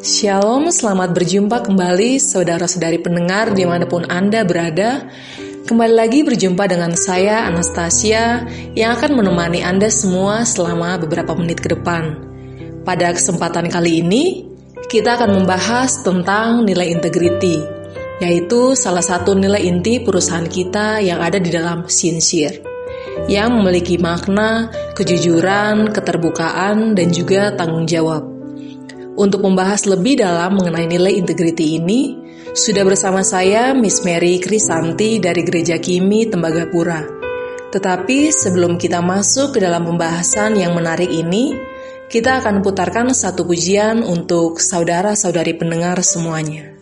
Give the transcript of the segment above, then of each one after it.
Shalom, selamat berjumpa kembali saudara-saudari pendengar di mana pun Anda berada. Kembali lagi berjumpa dengan saya Anastasia yang akan menemani Anda semua selama beberapa menit ke depan. Pada kesempatan kali ini, kita akan membahas tentang nilai integriti, yaitu salah satu nilai inti perusahaan kita yang ada di dalam sincere, yang memiliki makna kejujuran, keterbukaan, dan juga tanggung jawab. Untuk membahas lebih dalam mengenai nilai integriti ini, sudah bersama saya Miss Mary Krisanti dari Gereja Kimi Tembagapura. Tetapi sebelum kita masuk ke dalam pembahasan yang menarik ini, kita akan putarkan satu pujian untuk saudara-saudari pendengar semuanya.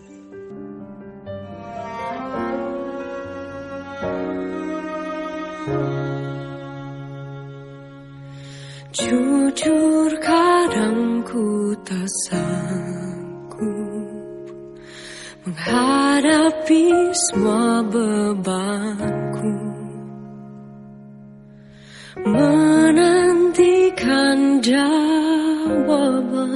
Jawaban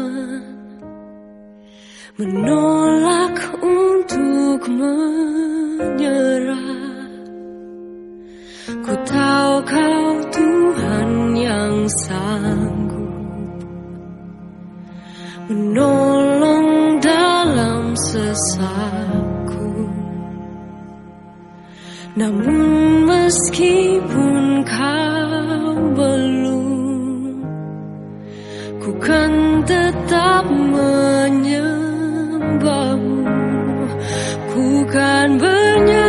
Menolak untuk menyerah. Ku tahu kau Tuhan yang sanggup Menolong dalam sesakku. Namun meskipun kau belum Ku kan tetap menyembahmu. Ku kan bernyanyi.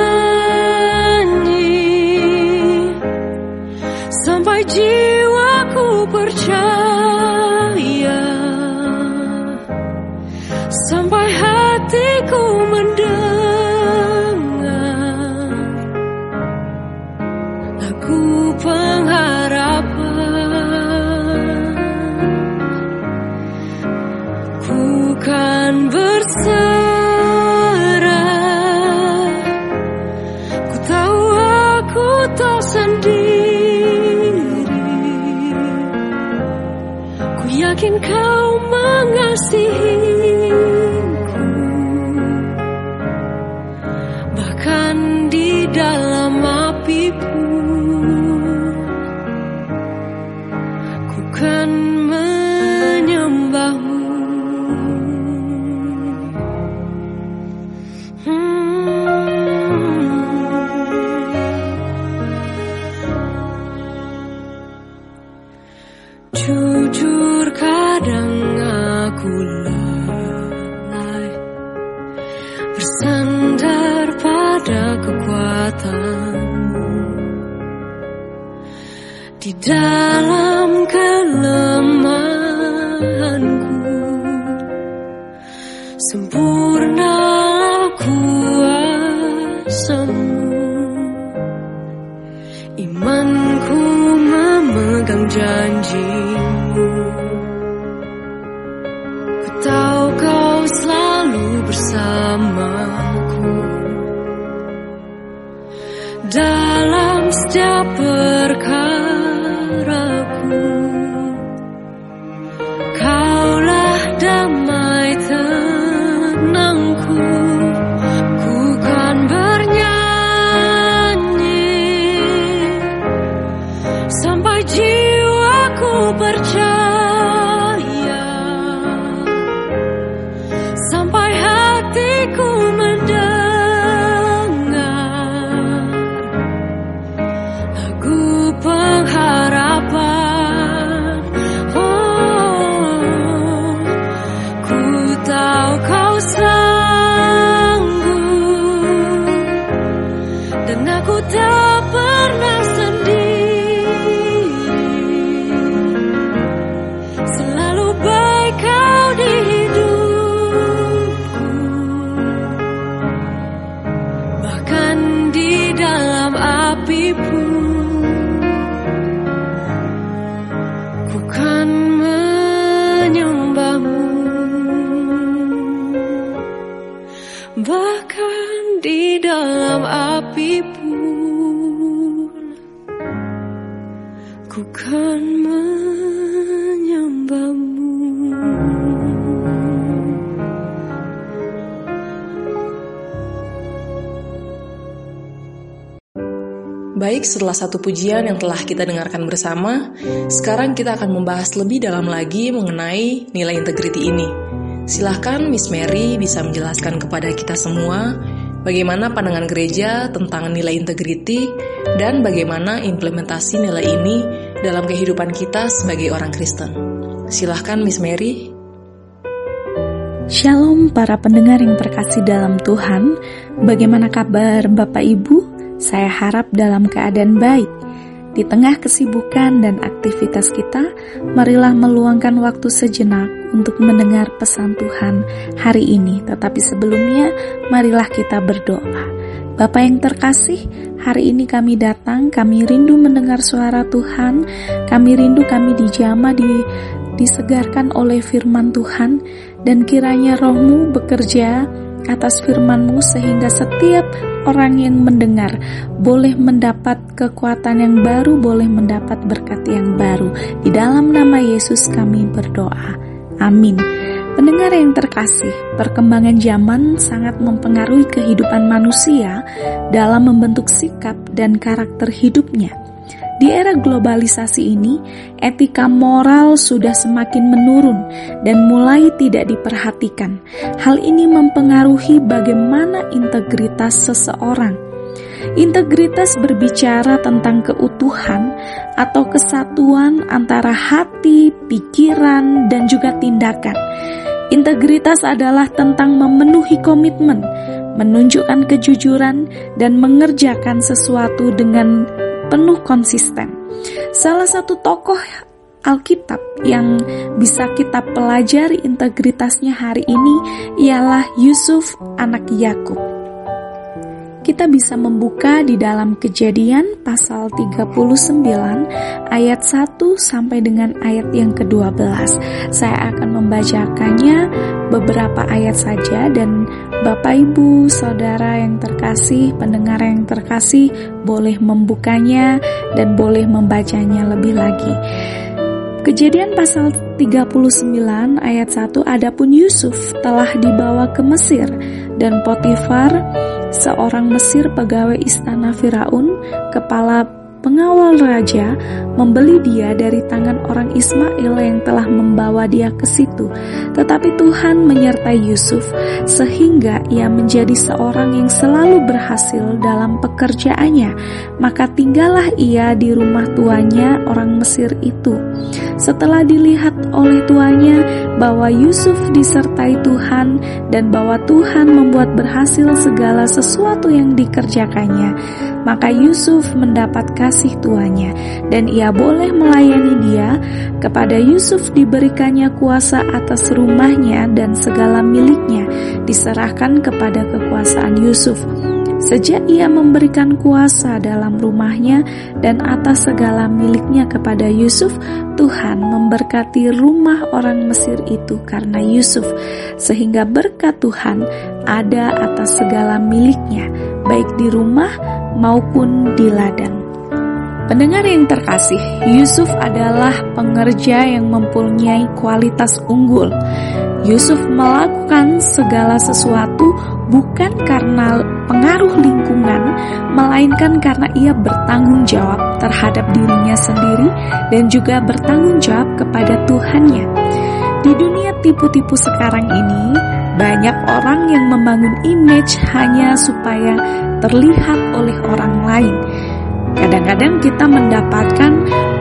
Sampai jiwaku percaya. Sampai hatiku dalam Baik, setelah satu pujian yang telah kita dengarkan bersama, sekarang kita akan membahas lebih dalam lagi mengenai nilai integriti ini. Silahkan Miss Mary bisa menjelaskan kepada kita semua bagaimana pandangan gereja tentang nilai integriti dan bagaimana implementasi nilai ini dalam kehidupan kita sebagai orang Kristen. Silahkan Miss Mary. Shalom para pendengar yang terkasih dalam Tuhan. Bagaimana kabar Bapak Ibu? Saya harap dalam keadaan baik. Di tengah kesibukan dan aktivitas kita, marilah meluangkan waktu sejenak untuk mendengar pesan Tuhan hari ini. Tetapi sebelumnya, marilah kita berdoa. Bapak yang terkasih, hari ini kami datang, kami rindu mendengar suara Tuhan, kami rindu kami dijama di disegarkan oleh firman Tuhan, dan kiranya rohmu bekerja atas firman-Mu sehingga setiap orang yang mendengar boleh mendapat kekuatan yang baru, boleh mendapat berkat yang baru. Di dalam nama Yesus kami berdoa. Amin. Pendengar yang terkasih, perkembangan zaman sangat mempengaruhi kehidupan manusia dalam membentuk sikap dan karakter hidupnya. Di era globalisasi ini, etika moral sudah semakin menurun dan mulai tidak diperhatikan. Hal ini mempengaruhi bagaimana integritas seseorang. Integritas berbicara tentang keutuhan atau kesatuan antara hati, pikiran, dan juga tindakan. Integritas adalah tentang memenuhi komitmen, menunjukkan kejujuran, dan mengerjakan sesuatu dengan penuh konsisten. Salah satu tokoh Alkitab yang bisa kita pelajari integritasnya hari ini ialah Yusuf anak Yakub. Kita bisa membuka di dalam Kejadian pasal 39 ayat 1 sampai dengan ayat yang ke-12. Saya akan membacakannya beberapa ayat saja dan Bapak Ibu, Saudara yang terkasih, pendengar yang terkasih boleh membukanya dan boleh membacanya lebih lagi. Kejadian pasal 39 ayat 1 Adapun Yusuf telah dibawa ke Mesir dan Potifar seorang Mesir pegawai istana Firaun kepala pengawal raja membeli dia dari tangan orang Ismail yang telah membawa dia ke situ. Tetapi Tuhan menyertai Yusuf sehingga ia menjadi seorang yang selalu berhasil dalam pekerjaannya. Maka tinggallah ia di rumah tuanya orang Mesir itu. Setelah dilihat oleh tuanya bahwa Yusuf disertai Tuhan dan bahwa Tuhan membuat berhasil segala sesuatu yang dikerjakannya, maka Yusuf mendapat kasih tuanya dan ia boleh melayani dia. Kepada Yusuf diberikannya kuasa atas rumahnya dan segala miliknya diserahkan kepada kekuasaan Yusuf. Sejak ia memberikan kuasa dalam rumahnya dan atas segala miliknya kepada Yusuf, Tuhan memberkati rumah orang Mesir itu karena Yusuf, sehingga berkat Tuhan ada atas segala miliknya, baik di rumah maupun di ladang. Pendengar yang terkasih, Yusuf adalah pengerja yang mempunyai kualitas unggul. Yusuf melakukan segala sesuatu bukan karena pengaruh lingkungan, melainkan karena ia bertanggung jawab terhadap dirinya sendiri dan juga bertanggung jawab kepada Tuhannya. Di dunia tipu-tipu sekarang ini, banyak orang yang membangun image hanya supaya terlihat oleh orang lain. Kadang-kadang kita mendapatkan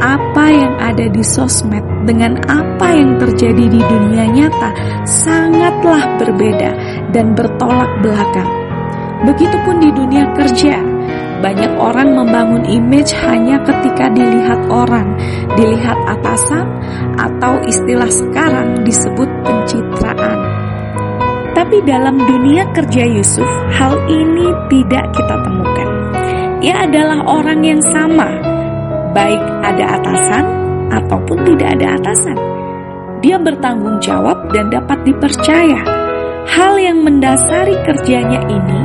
apa yang ada di sosmed dengan apa yang terjadi di dunia nyata sangatlah berbeda dan bertolak belakang. Begitupun di dunia kerja, banyak orang membangun image hanya ketika dilihat orang, dilihat atasan, atau istilah sekarang disebut pencitraan. Tapi dalam dunia kerja Yusuf, hal ini tidak kita temukan. Ia adalah orang yang sama, baik ada atasan ataupun tidak ada atasan. Dia bertanggung jawab dan dapat dipercaya. Hal yang mendasari kerjanya ini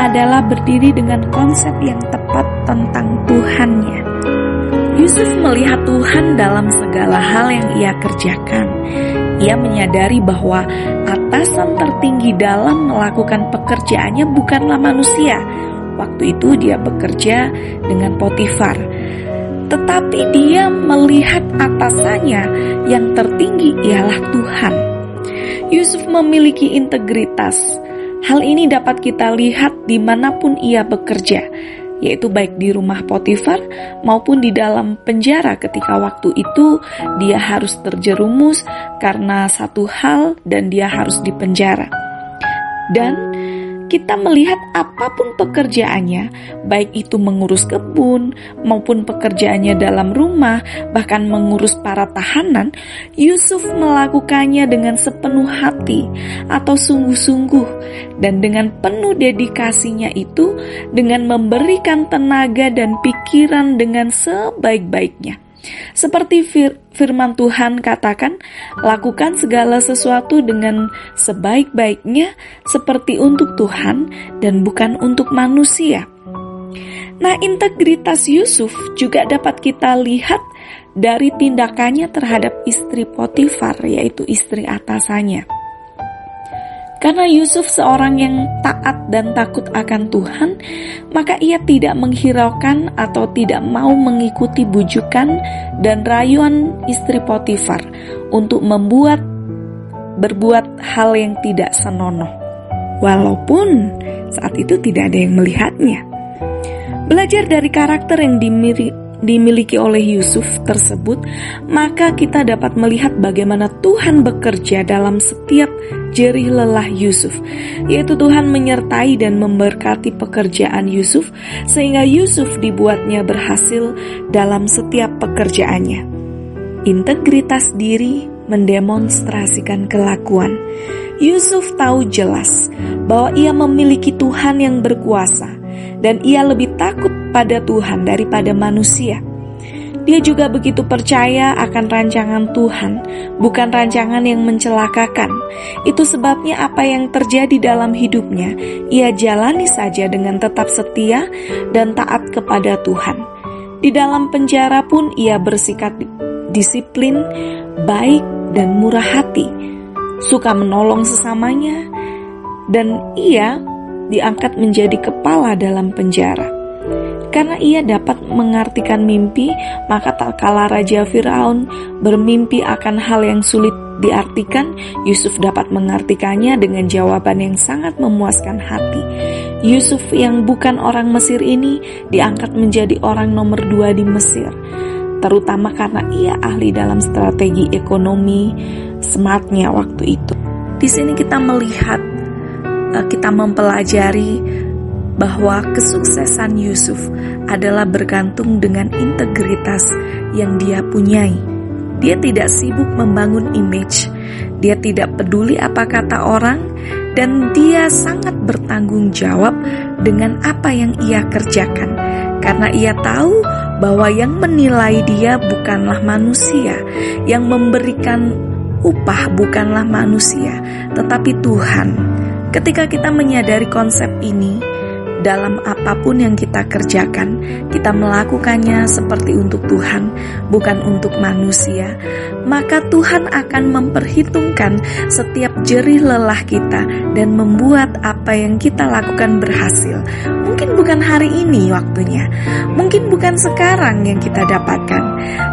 adalah berdiri dengan konsep yang tepat tentang Tuhannya. Yusuf melihat Tuhan dalam segala hal yang ia kerjakan. Ia menyadari bahwa atasan tertinggi dalam melakukan pekerjaannya bukanlah manusia, Waktu itu dia bekerja dengan Potifar. Tetapi dia melihat atasannya yang tertinggi ialah Tuhan. Yusuf memiliki integritas. Hal ini dapat kita lihat di mana pun ia bekerja, yaitu baik di rumah Potifar maupun di dalam penjara ketika waktu itu dia harus terjerumus karena satu hal dan dia harus dipenjara. Dan kita melihat apa pun pekerjaannya, baik itu mengurus kebun maupun pekerjaannya dalam rumah, bahkan mengurus para tahanan, Yusuf melakukannya dengan sepenuh hati atau sungguh-sungguh dan dengan penuh dedikasinya itu dengan memberikan tenaga dan pikiran dengan sebaik-baiknya. Seperti fir firman Tuhan katakan, lakukan segala sesuatu dengan sebaik-baiknya seperti untuk Tuhan dan bukan untuk manusia. Nah, integritas Yusuf juga dapat kita lihat dari tindakannya terhadap istri Potifar, yaitu istri atasannya. Karena Yusuf seorang yang taat dan takut akan Tuhan, maka ia tidak menghiraukan atau tidak mau mengikuti bujukan dan rayuan istri Potifar untuk membuat berbuat hal yang tidak senonoh. Walaupun saat itu tidak ada yang melihatnya. Belajar dari karakter yang dimiliki dimiliki oleh Yusuf tersebut, maka kita dapat melihat bagaimana Tuhan bekerja dalam setiap jerih lelah Yusuf, yaitu Tuhan menyertai dan memberkati pekerjaan Yusuf, sehingga Yusuf dibuatnya berhasil dalam setiap pekerjaannya. Integritas diri mendemonstrasikan kelakuan. Yusuf tahu jelas bahwa ia memiliki Tuhan yang berkuasa, dan ia lebih takut pada Tuhan daripada manusia. Dia juga begitu percaya akan rancangan Tuhan, bukan rancangan yang mencelakakan. Itu sebabnya apa yang terjadi dalam hidupnya, ia jalani saja dengan tetap setia dan taat kepada Tuhan. Di dalam penjara pun ia bersikap disiplin, baik, dan murah hati, suka menolong sesamanya, dan ia diangkat menjadi kepala dalam penjara. Karena ia dapat mengartikan mimpi, maka tak kala Raja Firaun bermimpi akan hal yang sulit diartikan, Yusuf dapat mengartikannya dengan jawaban yang sangat memuaskan hati. Yusuf yang bukan orang Mesir ini diangkat menjadi orang nomor dua di Mesir, terutama karena ia ahli dalam strategi ekonomi smartnya waktu itu. Di sini kita melihat Eh, kita mempelajari bahwa kesuksesan Yusuf adalah bergantung dengan integritas yang dia punyai. Dia tidak sibuk membangun image, dia tidak peduli apa kata orang, dan dia sangat bertanggung jawab dengan apa yang ia kerjakan, karena ia tahu bahwa yang menilai dia bukanlah manusia, yang memberikan upah bukanlah manusia, tetapi Tuhan. Ketika kita menyadari konsep ini, dalam apa pun yang kita kerjakan, kita melakukannya seperti untuk Tuhan, bukan untuk manusia, maka Tuhan akan memperhitungkan setiap jerih lelah kita dan membuat apa yang kita lakukan berhasil. Mungkin bukan hari ini waktunya, mungkin bukan sekarang yang kita dapatkan,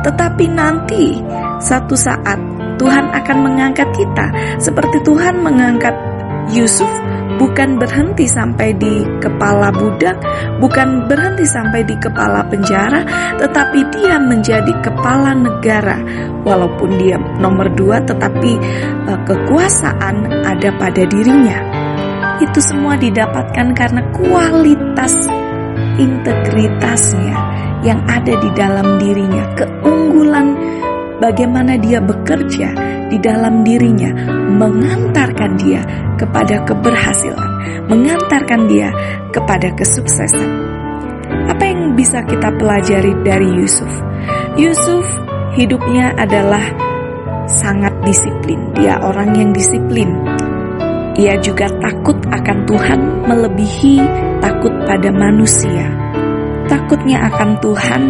tetapi nanti satu saat Tuhan akan mengangkat kita seperti Tuhan mengangkat Yusuf bukan berhenti sampai di kepala budak, bukan berhenti sampai di kepala penjara, tetapi dia menjadi kepala negara. Walaupun dia nomor dua, tetapi uh, kekuasaan ada pada dirinya. Itu semua didapatkan karena kualitas integritasnya yang ada di dalam dirinya, keunggulan bagaimana dia bekerja di dalam dirinya, mengantarkan dia kepada keberhasilan, mengantarkan dia kepada kesuksesan. Apa yang bisa kita pelajari dari Yusuf? Yusuf hidupnya adalah sangat disiplin. Dia orang yang disiplin. Ia juga takut akan Tuhan melebihi takut pada manusia. Takutnya akan Tuhan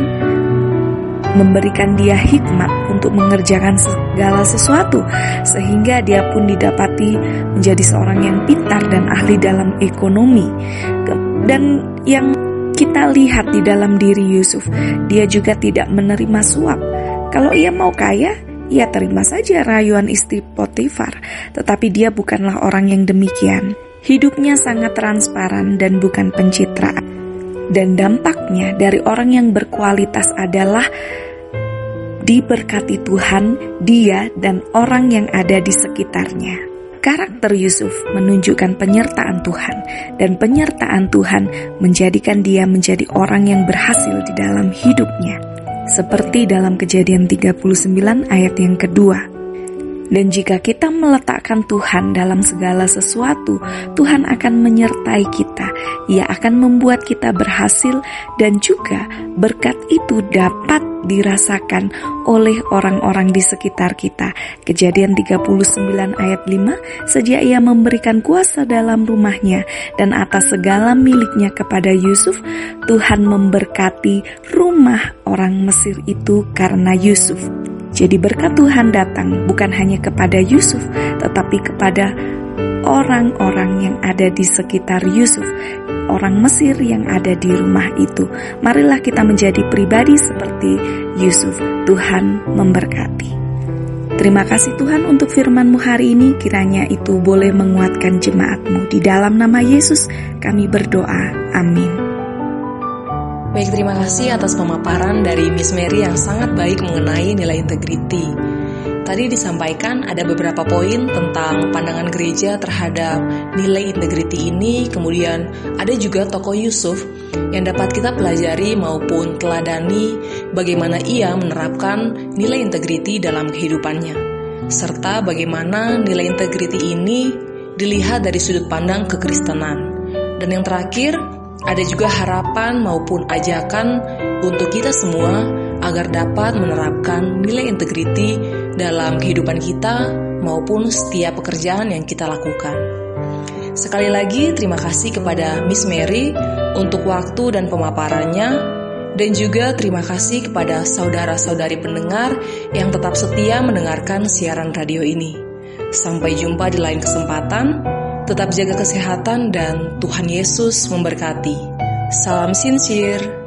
memberikan dia hikmat untuk mengerjakan segala sesuatu, sehingga dia pun didapati menjadi seorang yang pintar dan ahli dalam ekonomi. Dan yang kita lihat di dalam diri Yusuf, dia juga tidak menerima suap. Kalau ia mau kaya, ia terima saja rayuan istri Potifar, tetapi dia bukanlah orang yang demikian. Hidupnya sangat transparan dan bukan pencitraan. Dan dampaknya dari orang yang berkualitas adalah diberkati Tuhan, dia dan orang yang ada di sekitarnya. Karakter Yusuf menunjukkan penyertaan Tuhan, dan penyertaan Tuhan menjadikan dia menjadi orang yang berhasil di dalam hidupnya, seperti dalam Kejadian 39 ayat yang kedua. Dan jika kita meletakkan Tuhan dalam segala sesuatu, Tuhan akan menyertai kita. Ia akan membuat kita berhasil dan juga berkat itu dapat dirasakan oleh orang-orang di sekitar kita. Kejadian 39 ayat 5, sejak ia memberikan kuasa dalam rumahnya dan atas segala miliknya kepada Yusuf, Tuhan memberkati rumah orang Mesir itu karena Yusuf. Jadi berkat Tuhan datang bukan hanya kepada Yusuf, tetapi kepada orang-orang yang ada di sekitar Yusuf, orang Mesir yang ada di rumah itu. Marilah kita menjadi pribadi seperti Yusuf. Tuhan memberkati. Terima kasih Tuhan untuk firman-Mu hari ini, kiranya itu boleh menguatkan jemaat-Mu. Di dalam nama Yesus kami berdoa. Amin. Baik, terima kasih atas pemaparan dari Miss Mary yang sangat baik mengenai nilai integriti. Tadi disampaikan ada beberapa poin tentang pandangan gereja terhadap nilai integriti ini, kemudian ada juga tokoh Yusuf yang dapat kita pelajari maupun teladani bagaimana ia menerapkan nilai integriti dalam kehidupannya, serta bagaimana nilai integriti ini dilihat dari sudut pandang kekristenan. Dan yang terakhir, ada juga harapan maupun ajakan untuk kita semua agar dapat menerapkan nilai integriti dalam kehidupan kita maupun setiap pekerjaan yang kita lakukan. Sekali lagi terima kasih kepada Miss Mary untuk waktu dan pemaparannya dan juga terima kasih kepada saudara-saudari pendengar yang tetap setia mendengarkan siaran radio ini. Sampai jumpa di lain kesempatan. Tetap jaga kesehatan dan Tuhan Yesus memberkati. Salam sincere.